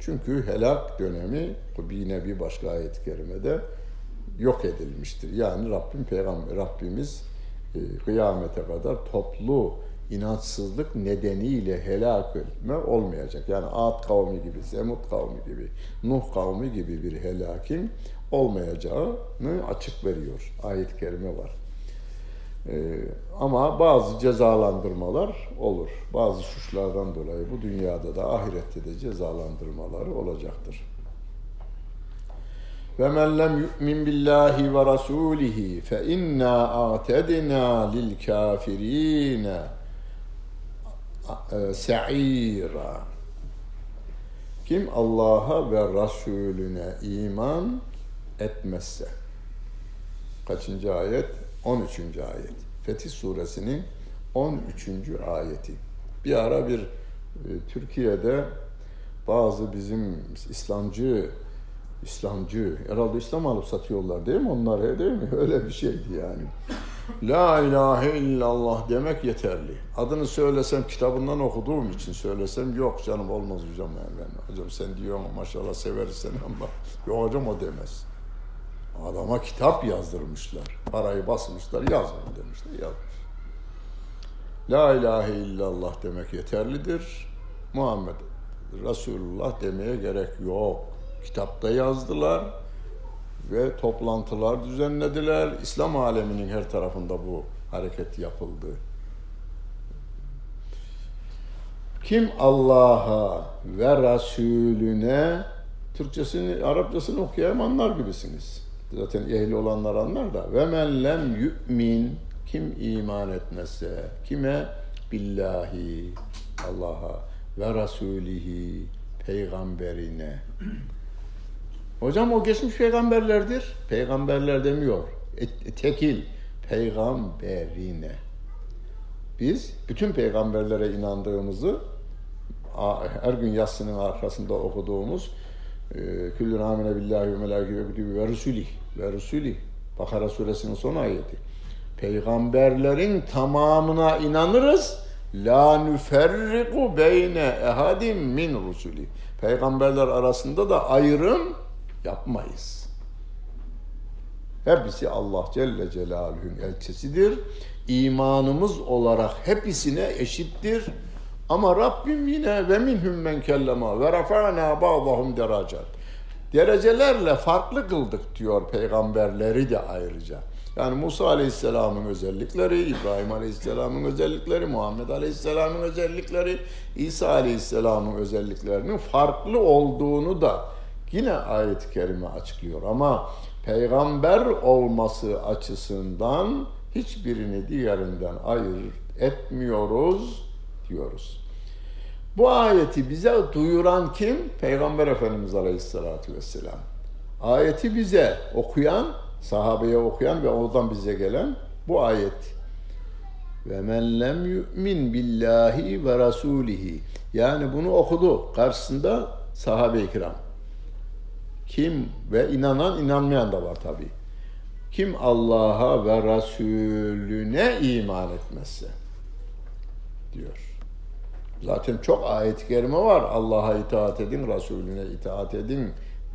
Çünkü helak dönemi yine bir başka ayet-i kerimede yok edilmiştir. Yani Rabbim peygamber Rabbimiz e, kıyamete kadar toplu inançsızlık nedeniyle helak etme olmayacak. Yani Ad kavmi gibi, Semud kavmi gibi, Nuh kavmi gibi bir helakin olmayacağını açık veriyor. Ayet-i kerime var. Ee, ama bazı cezalandırmalar olur. Bazı suçlardan dolayı bu dünyada da ahirette de cezalandırmaları olacaktır. Billahi ve rasulihi fe inna a'tedna lil kafirine sa'ira. Kim Allah'a ve Resulüne iman etmezse. Kaçıncı ayet? 13. ayet. Fetih Suresinin 13. ayeti. Bir ara bir e, Türkiye'de bazı bizim İslamcı İslamcı, herhalde İslam alıp satıyorlar değil mi onlar değil mi? Öyle bir şeydi yani. La ilahe illallah demek yeterli. Adını söylesem kitabından okuduğum için söylesem yok canım olmaz hocam yani. Hocam sen diyor maşallah severiz seni ama yok hocam o demez. Adama kitap yazdırmışlar. Parayı basmışlar yazma demişler yazmış. La ilahe illallah demek yeterlidir. Muhammed Resulullah demeye gerek yok. Kitapta yazdılar ve toplantılar düzenlediler. İslam aleminin her tarafında bu hareket yapıldı. Kim Allah'a ve Resulüne Türkçesini, Arapçasını okuyan anlar gibisiniz. Zaten ehli olanlar anlar da. Ve men lem yu'min kim iman etmezse kime billahi Allah'a ve Resulihi peygamberine Hocam o geçmiş peygamberlerdir. Peygamberler demiyor. E, tekil peygamberine. Biz bütün peygamberlere inandığımızı her gün yatsının arkasında okuduğumuz e, Küllü amine billahi ve melâki ve rusulih ve rusulih Bakara suresinin son ayeti. Peygamberlerin tamamına inanırız. La nüferriku beyne ehadim min rusuli. Peygamberler arasında da ayrım yapmayız. Hepsi Allah Celle Celaluhu'nun elçisidir. İmanımız olarak hepsine eşittir. Ama Rabbim yine ve minhum men kellema ve rafa'na ba'dahum derecat. Derecelerle farklı kıldık diyor peygamberleri de ayrıca. Yani Musa Aleyhisselam'ın özellikleri, İbrahim Aleyhisselam'ın özellikleri, Muhammed Aleyhisselam'ın özellikleri, İsa Aleyhisselam'ın özelliklerinin farklı olduğunu da Yine ayet-i kerime açıklıyor ama peygamber olması açısından hiçbirini diğerinden ayırt etmiyoruz diyoruz. Bu ayeti bize duyuran kim? Peygamber Efendimiz Aleyhisselatü Vesselam. Ayeti bize okuyan, sahabeye okuyan ve oradan bize gelen bu ayet. Ve men lem yu'min billahi ve rasulihi. Yani bunu okudu. Karşısında sahabe-i kiram. Kim ve inanan inanmayan da var tabi. Kim Allah'a ve Resulüne iman etmezse diyor. Zaten çok ayet-i kerime var. Allah'a itaat edin, Resulüne itaat edin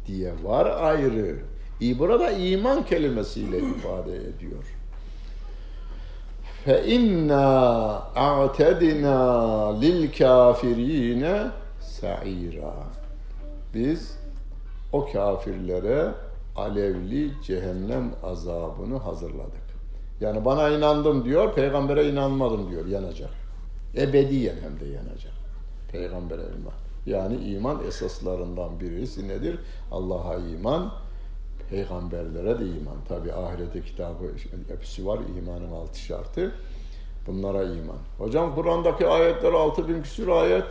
diye var ayrı. Burada iman kelimesiyle ifade ediyor. Fe inna a'tedina lil kafirine sa'ira. Biz o kafirlere alevli cehennem azabını hazırladık. Yani bana inandım diyor, peygambere inanmadım diyor, yanacak. Ebediyen hem de yanacak. Peygambere iman. Yani iman esaslarından birisi nedir? Allah'a iman, peygamberlere de iman. Tabi ahirete kitabı hepsi var, imanın altı şartı. Bunlara iman. Hocam Kur'an'daki ayetler altı bin küsur ayet.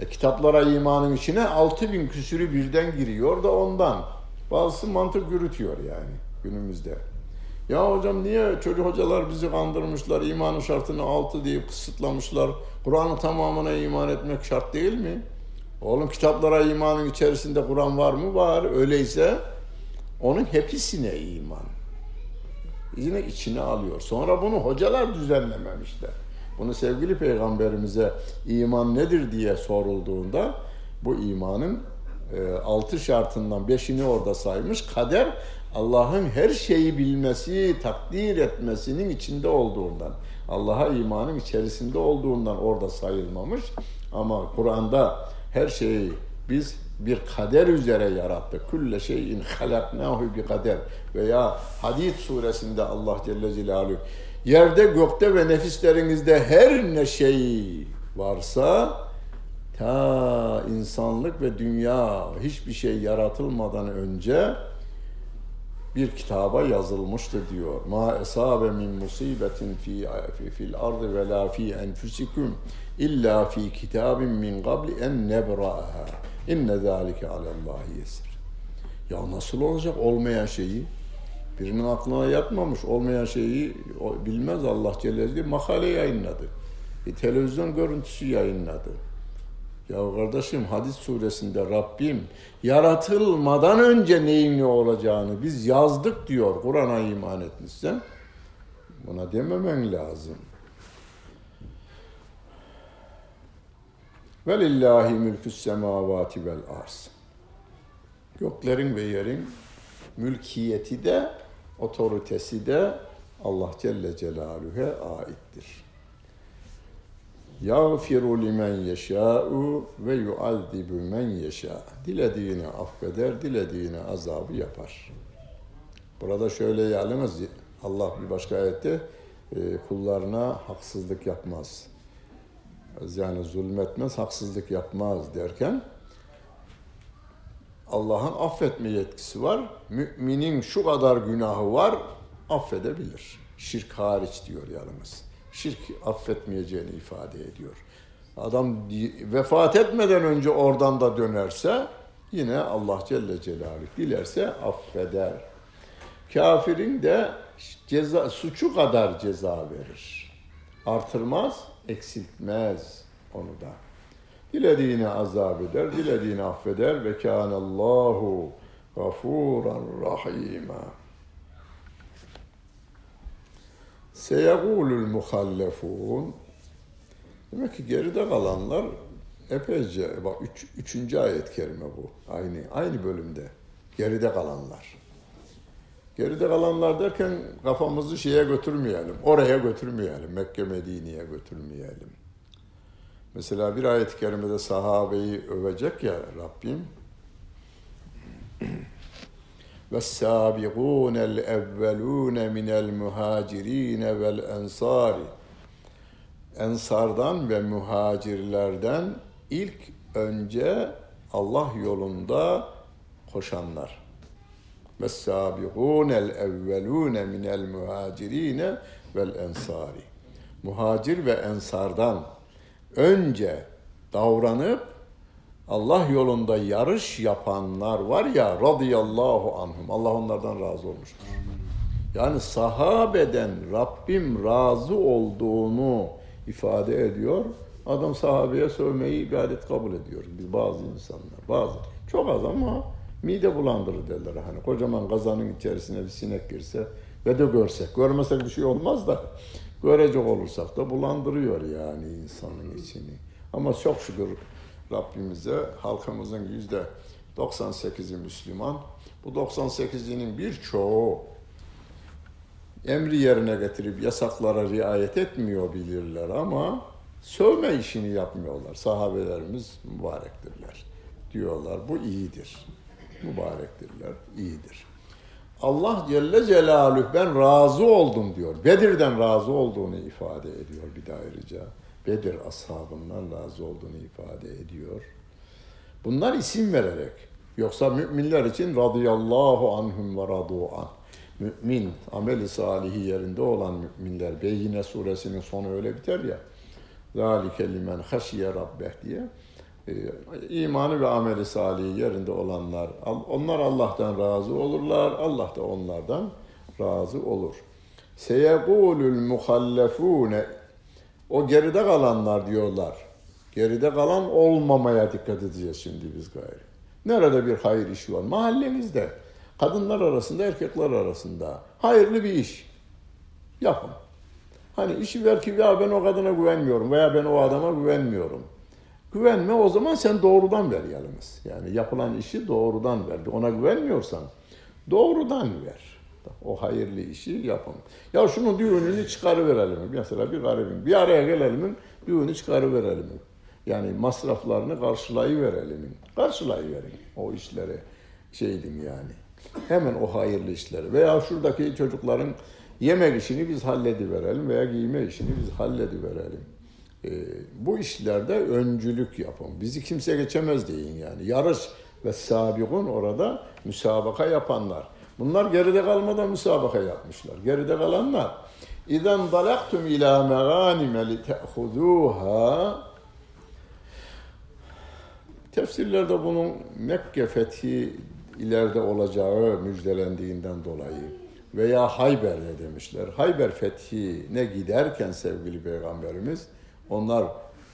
E, kitaplara imanın içine altı bin küsürü birden giriyor da ondan. Bazısı mantık yürütüyor yani günümüzde. Ya hocam niye çocuk hocalar bizi kandırmışlar, imanın şartını altı diye kısıtlamışlar. Kur'an'ın tamamına iman etmek şart değil mi? Oğlum kitaplara imanın içerisinde Kur'an var mı? Var. Öyleyse onun hepsine iman. Yine içine alıyor. Sonra bunu hocalar düzenlememişler. Bunu sevgili peygamberimize iman nedir diye sorulduğunda bu imanın e, altı şartından beşini orada saymış. Kader Allah'ın her şeyi bilmesi, takdir etmesinin içinde olduğundan, Allah'a imanın içerisinde olduğundan orada sayılmamış. Ama Kur'an'da her şeyi biz bir kader üzere yarattık. Külle şeyin halaknahu bi kader. Veya Hadid suresinde Allah Celle Celaluhu Yerde, gökte ve nefislerinizde her ne şey varsa ta insanlık ve dünya hiçbir şey yaratılmadan önce bir kitaba yazılmıştı diyor. Ma esabe min musibetin fi fil ardı ve la fi enfusikum illa fi kitabin min qabli en nebra'aha. İnne zalike alallahi yesir. Ya nasıl olacak olmayan şeyi Birinin aklına yatmamış, olmayan şeyi bilmez Allah Celle makale yayınladı. Bir televizyon görüntüsü yayınladı. Ya kardeşim hadis suresinde Rabbim yaratılmadan önce neyin ne olacağını biz yazdık diyor Kur'an'a iman etmişsen. Buna dememen lazım. Velillahi mülkü semavati vel arz. Göklerin ve yerin mülkiyeti de otoritesi de Allah Celle Celaluhu'ya aittir. Yağfiru limen yeşâ'u ve yuazzibu men yeşâ. Dilediğini affeder, dilediğini azabı yapar. Burada şöyle yalnız Allah bir başka ayette e, kullarına haksızlık yapmaz. Yani zulmetmez, haksızlık yapmaz derken Allah'ın affetme yetkisi var. Müminin şu kadar günahı var, affedebilir. Şirk hariç diyor yalnız. Şirk affetmeyeceğini ifade ediyor. Adam vefat etmeden önce oradan da dönerse yine Allah Celle Celaluhu dilerse affeder. Kafirin de ceza, suçu kadar ceza verir. Artırmaz, eksiltmez onu da. Dilediğini azap eder, dilediğini affeder ve kânallâhu gafûran rahîmâ. Seyegûlül muhallefûn Demek ki geride kalanlar epeyce, bak üç, üçüncü ayet kerime bu. Aynı, aynı bölümde. Geride kalanlar. Geride kalanlar derken kafamızı şeye götürmeyelim, oraya götürmeyelim, Mekke Medine'ye götürmeyelim. Mesela bir ayet-i kerimede sahabeyi övecek ya Rabbim. وَالسَّابِقُونَ الْاَوَّلُونَ مِنَ الْمُهَاجِرِينَ وَالْاَنْصَارِ Ensardan ve muhacirlerden ilk önce Allah yolunda koşanlar. وَالسَّابِقُونَ الْاَوَّلُونَ مِنَ الْمُهَاجِرِينَ وَالْاَنْصَارِ Muhacir ve ensardan önce davranıp Allah yolunda yarış yapanlar var ya radıyallahu anhum. Allah onlardan razı olmuştur. Yani sahabeden Rabbim razı olduğunu ifade ediyor. Adam sahabeye sövmeyi ibadet kabul ediyor. Biz bazı insanlar, bazı. Çok az ama mide bulandırır derler. Hani kocaman kazanın içerisine bir sinek girse ve de görsek. Görmesek bir şey olmaz da görecek olursak da bulandırıyor yani insanın içini. Ama çok şükür Rabbimize halkımızın yüzde 98'i Müslüman. Bu 98'inin birçoğu emri yerine getirip yasaklara riayet etmiyor bilirler ama sövme işini yapmıyorlar. Sahabelerimiz mübarektirler diyorlar. Bu iyidir. Mübarektirler, iyidir. Allah Celle Celaluhu ben razı oldum diyor. Bedir'den razı olduğunu ifade ediyor bir de ayrıca. Bedir ashabından razı olduğunu ifade ediyor. Bunlar isim vererek. Yoksa müminler için radıyallahu anhum ve radu an. Mümin, ameli salihi yerinde olan müminler. Beyine suresinin sonu öyle biter ya. Zalike limen haşiye rabbeh diye. Ee, imanı ve ameli salihi yerinde olanlar, onlar Allah'tan razı olurlar, Allah da onlardan razı olur. Seyegulul muhallefune o geride kalanlar diyorlar. Geride kalan olmamaya dikkat edeceğiz şimdi biz gayri. Nerede bir hayır işi var? Mahallemizde. Kadınlar arasında, erkekler arasında. Hayırlı bir iş. Yapın. Hani işi ver ki ya ben o kadına güvenmiyorum veya ben o adama güvenmiyorum. Güvenme o zaman sen doğrudan ver yalnız. Yani yapılan işi doğrudan ver. Ona güvenmiyorsan doğrudan ver. O hayırlı işi yapın. Ya şunun düğününü çıkarıverelim. Mesela bir garibin bir araya gelelim, düğünü çıkarıverelim. Yani masraflarını karşılayıverelim. Karşılayıverin o işleri şeydim yani. Hemen o hayırlı işleri. Veya şuradaki çocukların yemek işini biz hallediverelim veya giyme işini biz hallediverelim. Ee, bu işlerde öncülük yapın. Bizi kimse geçemez deyin yani. Yarış ve sabikun orada müsabaka yapanlar. Bunlar geride kalmadan müsabaka yapmışlar. Geride kalanlar İzen dalaktum ila meganime li te'huduha Tefsirlerde bunun Mekke fethi ileride olacağı müjdelendiğinden dolayı veya Hayber'de demişler. Hayber fethine giderken sevgili peygamberimiz onlar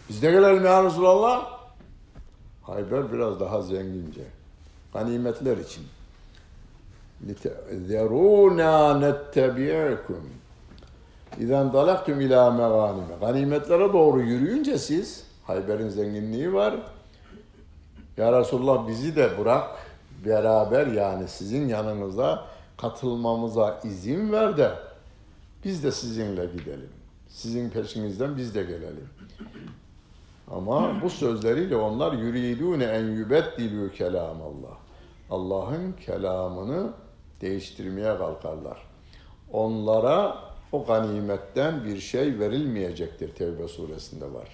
biz de gelelim ya Resulallah. Hayber biraz daha zengince. Ganimetler için. Zeruna nettebi'akum. İzen dalaktum ila meganime. Ganimetlere doğru yürüyünce siz, Hayber'in zenginliği var. Ya Resulullah bizi de bırak beraber yani sizin yanınıza katılmamıza izin ver de biz de sizinle gidelim. Sizin peşinizden biz de gelelim. Ama bu sözleriyle onlar yuridune en yubeddilu kelam Allah. Allah'ın kelamını değiştirmeye kalkarlar. Onlara o ganimetten bir şey verilmeyecektir. Tevbe suresinde var.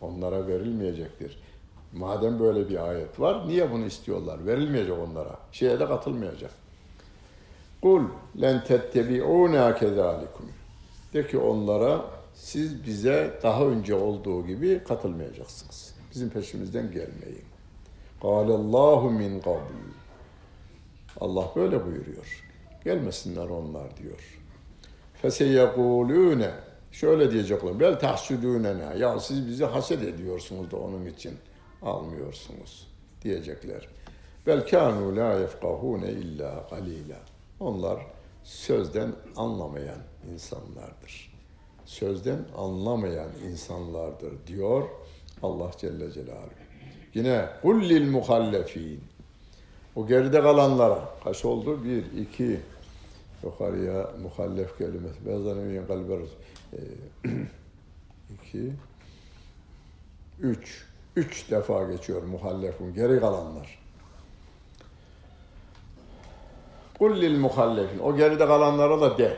Onlara verilmeyecektir. Madem böyle bir ayet var, niye bunu istiyorlar? Verilmeyecek onlara. Şeye de katılmayacak. Kul len tettebi'ûnâ kezâlikum. De ki onlara siz bize daha önce olduğu gibi katılmayacaksınız. Bizim peşimizden gelmeyin. Allahu min qabl. Allah böyle buyuruyor. Gelmesinler onlar diyor. Feseyekulûne. Şöyle diyecekler. Bel tahsudûnena. Ya siz bizi haset ediyorsunuz da onun için almıyorsunuz diyecekler. Bel kânû lâ yefkahûne illâ galîlâ. Onlar sözden anlamayan insanlardır. Sözden anlamayan insanlardır diyor Allah Celle Celaluhu. Yine kullil muhallefin. O geride kalanlara kaç oldu? Bir, iki, yukarıya muhallef kelimesi. Bazen emin kalber iki, üç. Üç defa geçiyor muhallefun. Geri kalanlar. Kullil muhallefin. O geride kalanlara da de.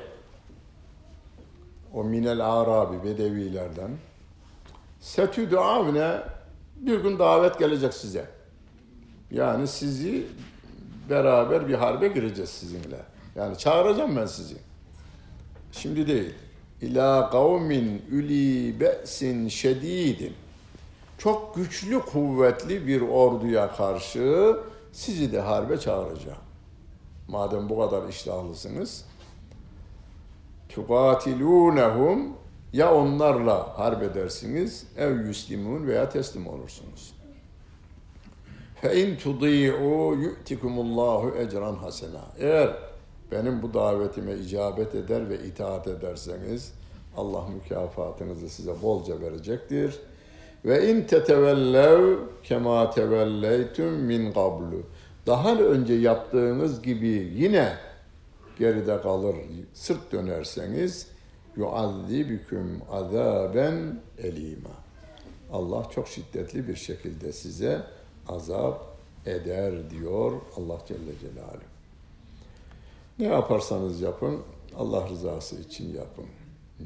O minel arabi bedevilerden. Setü duavne bir gün davet gelecek size. Yani sizi beraber bir harbe gireceğiz sizinle. Yani çağıracağım ben sizi. Şimdi değil. İlâ kavmin üli be'sin şedidin. Çok güçlü, kuvvetli bir orduya karşı sizi de harbe çağıracağım. Madem bu kadar iştahlısınız. Tukatilûnehum ya onlarla harp edersiniz ev yüslimun veya teslim olursunuz. Fe in tudi'u yu'tikumullahu ecran hasena. Eğer benim bu davetime icabet eder ve itaat ederseniz Allah mükafatınızı size bolca verecektir. Ve in tetevellev kema tevelleytum min qablu. Daha önce yaptığınız gibi yine geride kalır, sırt dönerseniz yuazzibüküm azaben elima. Allah çok şiddetli bir şekilde size azap eder diyor Allah Celle Celaluhu. Ne yaparsanız yapın Allah rızası için yapın.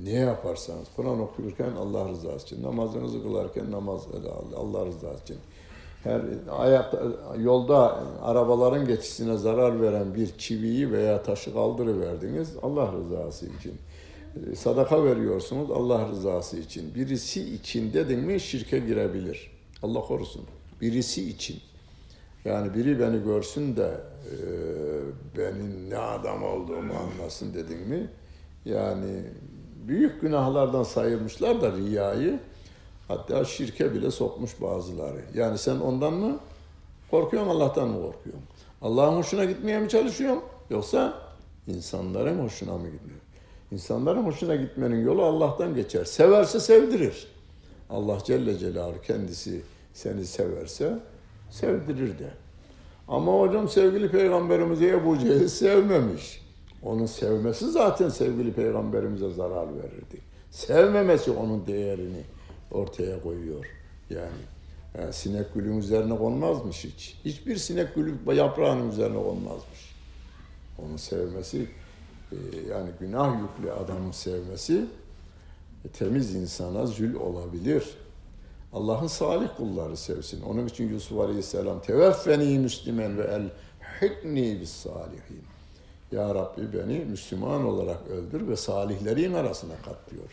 Ne yaparsanız Kur'an okurken Allah rızası için, namazınızı kılarken namaz Allah rızası için. Her ayak yolda arabaların geçişine zarar veren bir çiviyi veya taşı kaldırıverdiniz Allah rızası için. Sadaka veriyorsunuz Allah rızası için. Birisi için dedin mi şirke girebilir. Allah korusun. Birisi için. Yani biri beni görsün de e, benim ne adam olduğumu anlasın dedin mi? Yani büyük günahlardan sayılmışlar da riyayı hatta şirke bile sokmuş bazıları. Yani sen ondan mı korkuyorsun Allah'tan mı korkuyorsun? Allah'ın hoşuna gitmeye mi çalışıyorsun? Yoksa insanların hoşuna mı gitmiyor? İnsanların hoşuna gitmenin yolu Allah'tan geçer. Severse sevdirir. Allah Celle Celaluhu kendisi seni severse sevdirir de. Ama hocam sevgili peygamberimize Ebu Cehil sevmemiş. Onun sevmesi zaten sevgili peygamberimize zarar verirdi. Sevmemesi onun değerini ortaya koyuyor. Yani, yani sinek gülün üzerine konmazmış hiç. Hiçbir sinek gülü yaprağının üzerine konmazmış. Onu sevmesi e, yani günah yüklü adamın sevmesi e, temiz insana zül olabilir. Allah'ın salih kulları sevsin. Onun için Yusuf Aleyhisselam teveffeni müslimen ve el hikni bis salihin. Ya Rabbi beni Müslüman olarak öldür ve salihlerin arasına kat diyor.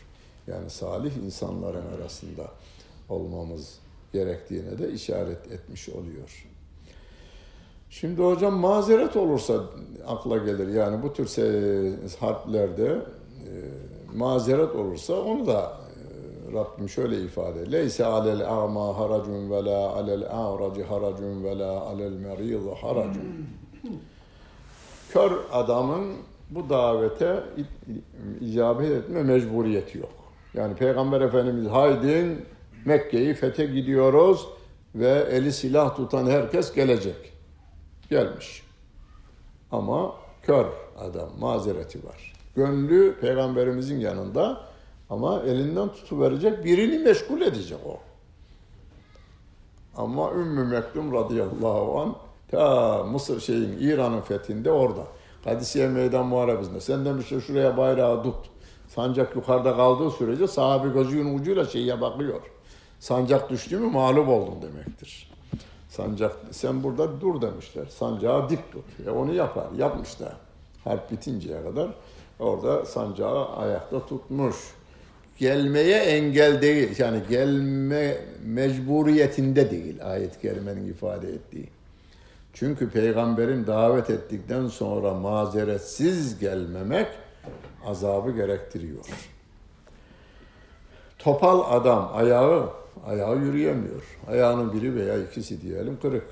Yani salih insanların arasında olmamız gerektiğine de işaret etmiş oluyor. Şimdi hocam mazeret olursa akla gelir. Yani bu tür harplerde e, mazeret olursa onu da e, Rabbim şöyle ifade. Leyse alel a'ma haracun ve la alel a'raci haracun ve la alel merid haracun. Kör adamın bu davete icabet etme mecburiyeti yok. Yani Peygamber Efendimiz haydin Mekke'yi fete gidiyoruz ve eli silah tutan herkes gelecek. Gelmiş. Ama kör adam, mazereti var. Gönlü peygamberimizin yanında ama elinden tutuverecek birini meşgul edecek o. Ama Ümmü Mektum radıyallahu an ta Mısır şeyin İran'ın fethinde orada. Kadisiye Meydan Muharebesi'nde. Sen demişler şuraya bayrağı tut. Sancak yukarıda kaldığı sürece sahabi gözünün ucuyla şeye bakıyor. Sancak düştü mü mağlup oldun demektir. Sancak sen burada dur demişler. Sancağı dik tut. E onu yapar. Yapmışlar. Harp bitinceye kadar orada sancağı ayakta tutmuş. Gelmeye engel değil. Yani gelme mecburiyetinde değil ayet-i ifade ettiği. Çünkü peygamberin davet ettikten sonra mazeretsiz gelmemek azabı gerektiriyor. Topal adam ayağı ayağı yürüyemiyor. Ayağının biri veya ikisi diyelim kırık.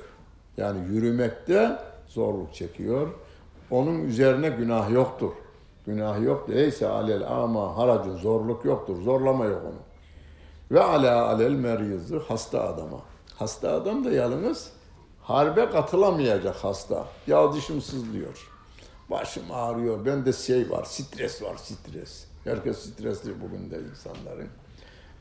Yani yürümekte zorluk çekiyor. Onun üzerine günah yoktur. Günah yok. Eyse alel ama haracın zorluk yoktur. Zorlama yok onu. Ve ala alel merizı hasta adama. Hasta adam da yalnız harbe katılamayacak hasta. Ya dişim sızlıyor. Başım ağrıyor. Bende şey var, stres var, stres. Herkes stresli bugün de insanların.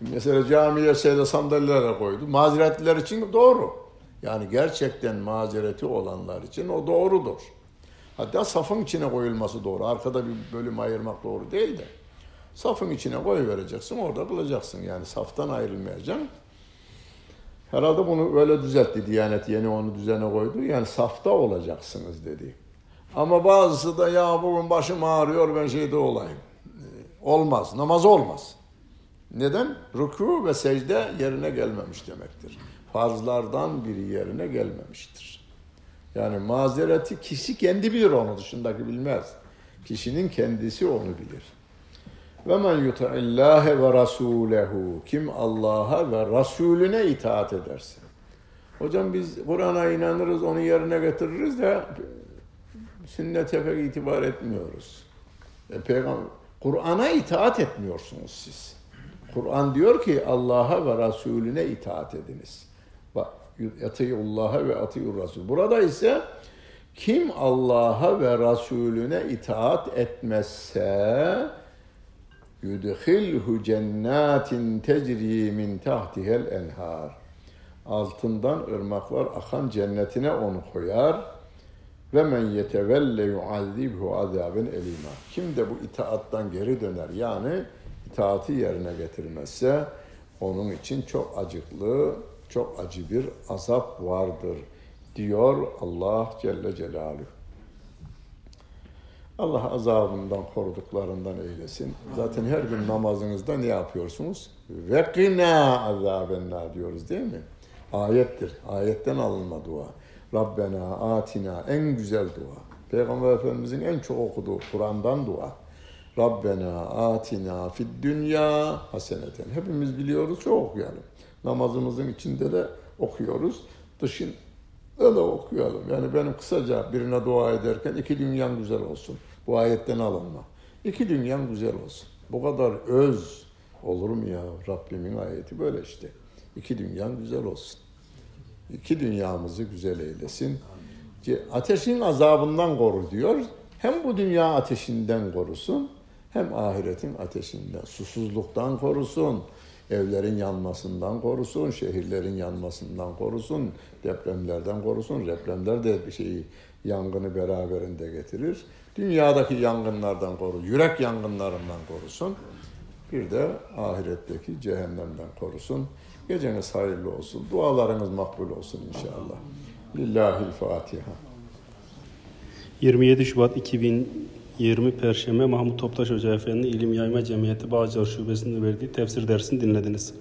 Mesela camiye şeyde sandalyelere koydu. Mazeretliler için doğru. Yani gerçekten mazereti olanlar için o doğrudur. Hatta safın içine koyulması doğru. Arkada bir bölüm ayırmak doğru değil de. Safın içine koy vereceksin, orada kılacaksın. Yani saftan ayrılmayacaksın. Herhalde bunu böyle düzeltti Diyanet yeni onu düzene koydu. Yani safta olacaksınız dedi. Ama bazısı da ya bugün başım ağrıyor ben şeyde olayım. Olmaz. Namaz olmaz. Neden? Ruku ve secde yerine gelmemiş demektir. Farzlardan biri yerine gelmemiştir. Yani mazereti kişi kendi bilir onu dışındaki bilmez. Kişinin kendisi onu bilir. Ve men yuta'illâhe ve rasûlehu. Kim Allah'a ve Resulüne itaat ederse. Hocam biz Kur'an'a inanırız, onu yerine getiririz de sünnete pek itibar etmiyoruz. E, Peygamber Kur'an'a itaat etmiyorsunuz siz. Kur'an diyor ki Allah'a ve Resulüne itaat ediniz. Bak Atiyullah'a ve atiyur Resul. Burada ise kim Allah'a ve Resulüne itaat etmezse yudhilhu cennetin tecri min tahtihel enhar. Altından ırmaklar akan cennetine onu koyar ve men yetevelle yuazibhu azaben elima. Kim de bu itaattan geri döner yani itaati yerine getirmezse onun için çok acıklı, çok acı bir azap vardır diyor Allah Celle Celaluhu. Allah azabından koruduklarından eylesin. Zaten her gün namazınızda ne yapıyorsunuz? Ve qina azabenna diyoruz değil mi? Ayettir. Ayetten alınma dua. Rabbena atina en güzel dua. Peygamber Efendimizin en çok okuduğu Kur'an'dan dua. Rabbena atina fid dünya haseneten. Hepimiz biliyoruz çok okuyalım. Namazımızın içinde de okuyoruz. Dışında da okuyalım. Yani benim kısaca birine dua ederken iki dünyan güzel olsun. Bu ayetten alınma. İki dünyan güzel olsun. Bu kadar öz olur mu ya Rabbimin ayeti böyle işte. İki dünyan güzel olsun. İki dünyamızı güzel eylesin. Ateşin azabından koru diyor. Hem bu dünya ateşinden korusun hem ahiretin ateşinden, susuzluktan korusun, evlerin yanmasından korusun, şehirlerin yanmasından korusun, depremlerden korusun. Depremler de bir şeyi yangını beraberinde getirir. Dünyadaki yangınlardan koru, yürek yangınlarından korusun. Bir de ahiretteki cehennemden korusun. Geceniz hayırlı olsun. Dualarınız makbul olsun inşallah. Lillahil Fatiha. 27 Şubat 2020 Perşembe Mahmut Toptaş Hoca Efendi İlim Yayma Cemiyeti Bağcılar Şubesi'nde verdiği tefsir dersini dinlediniz.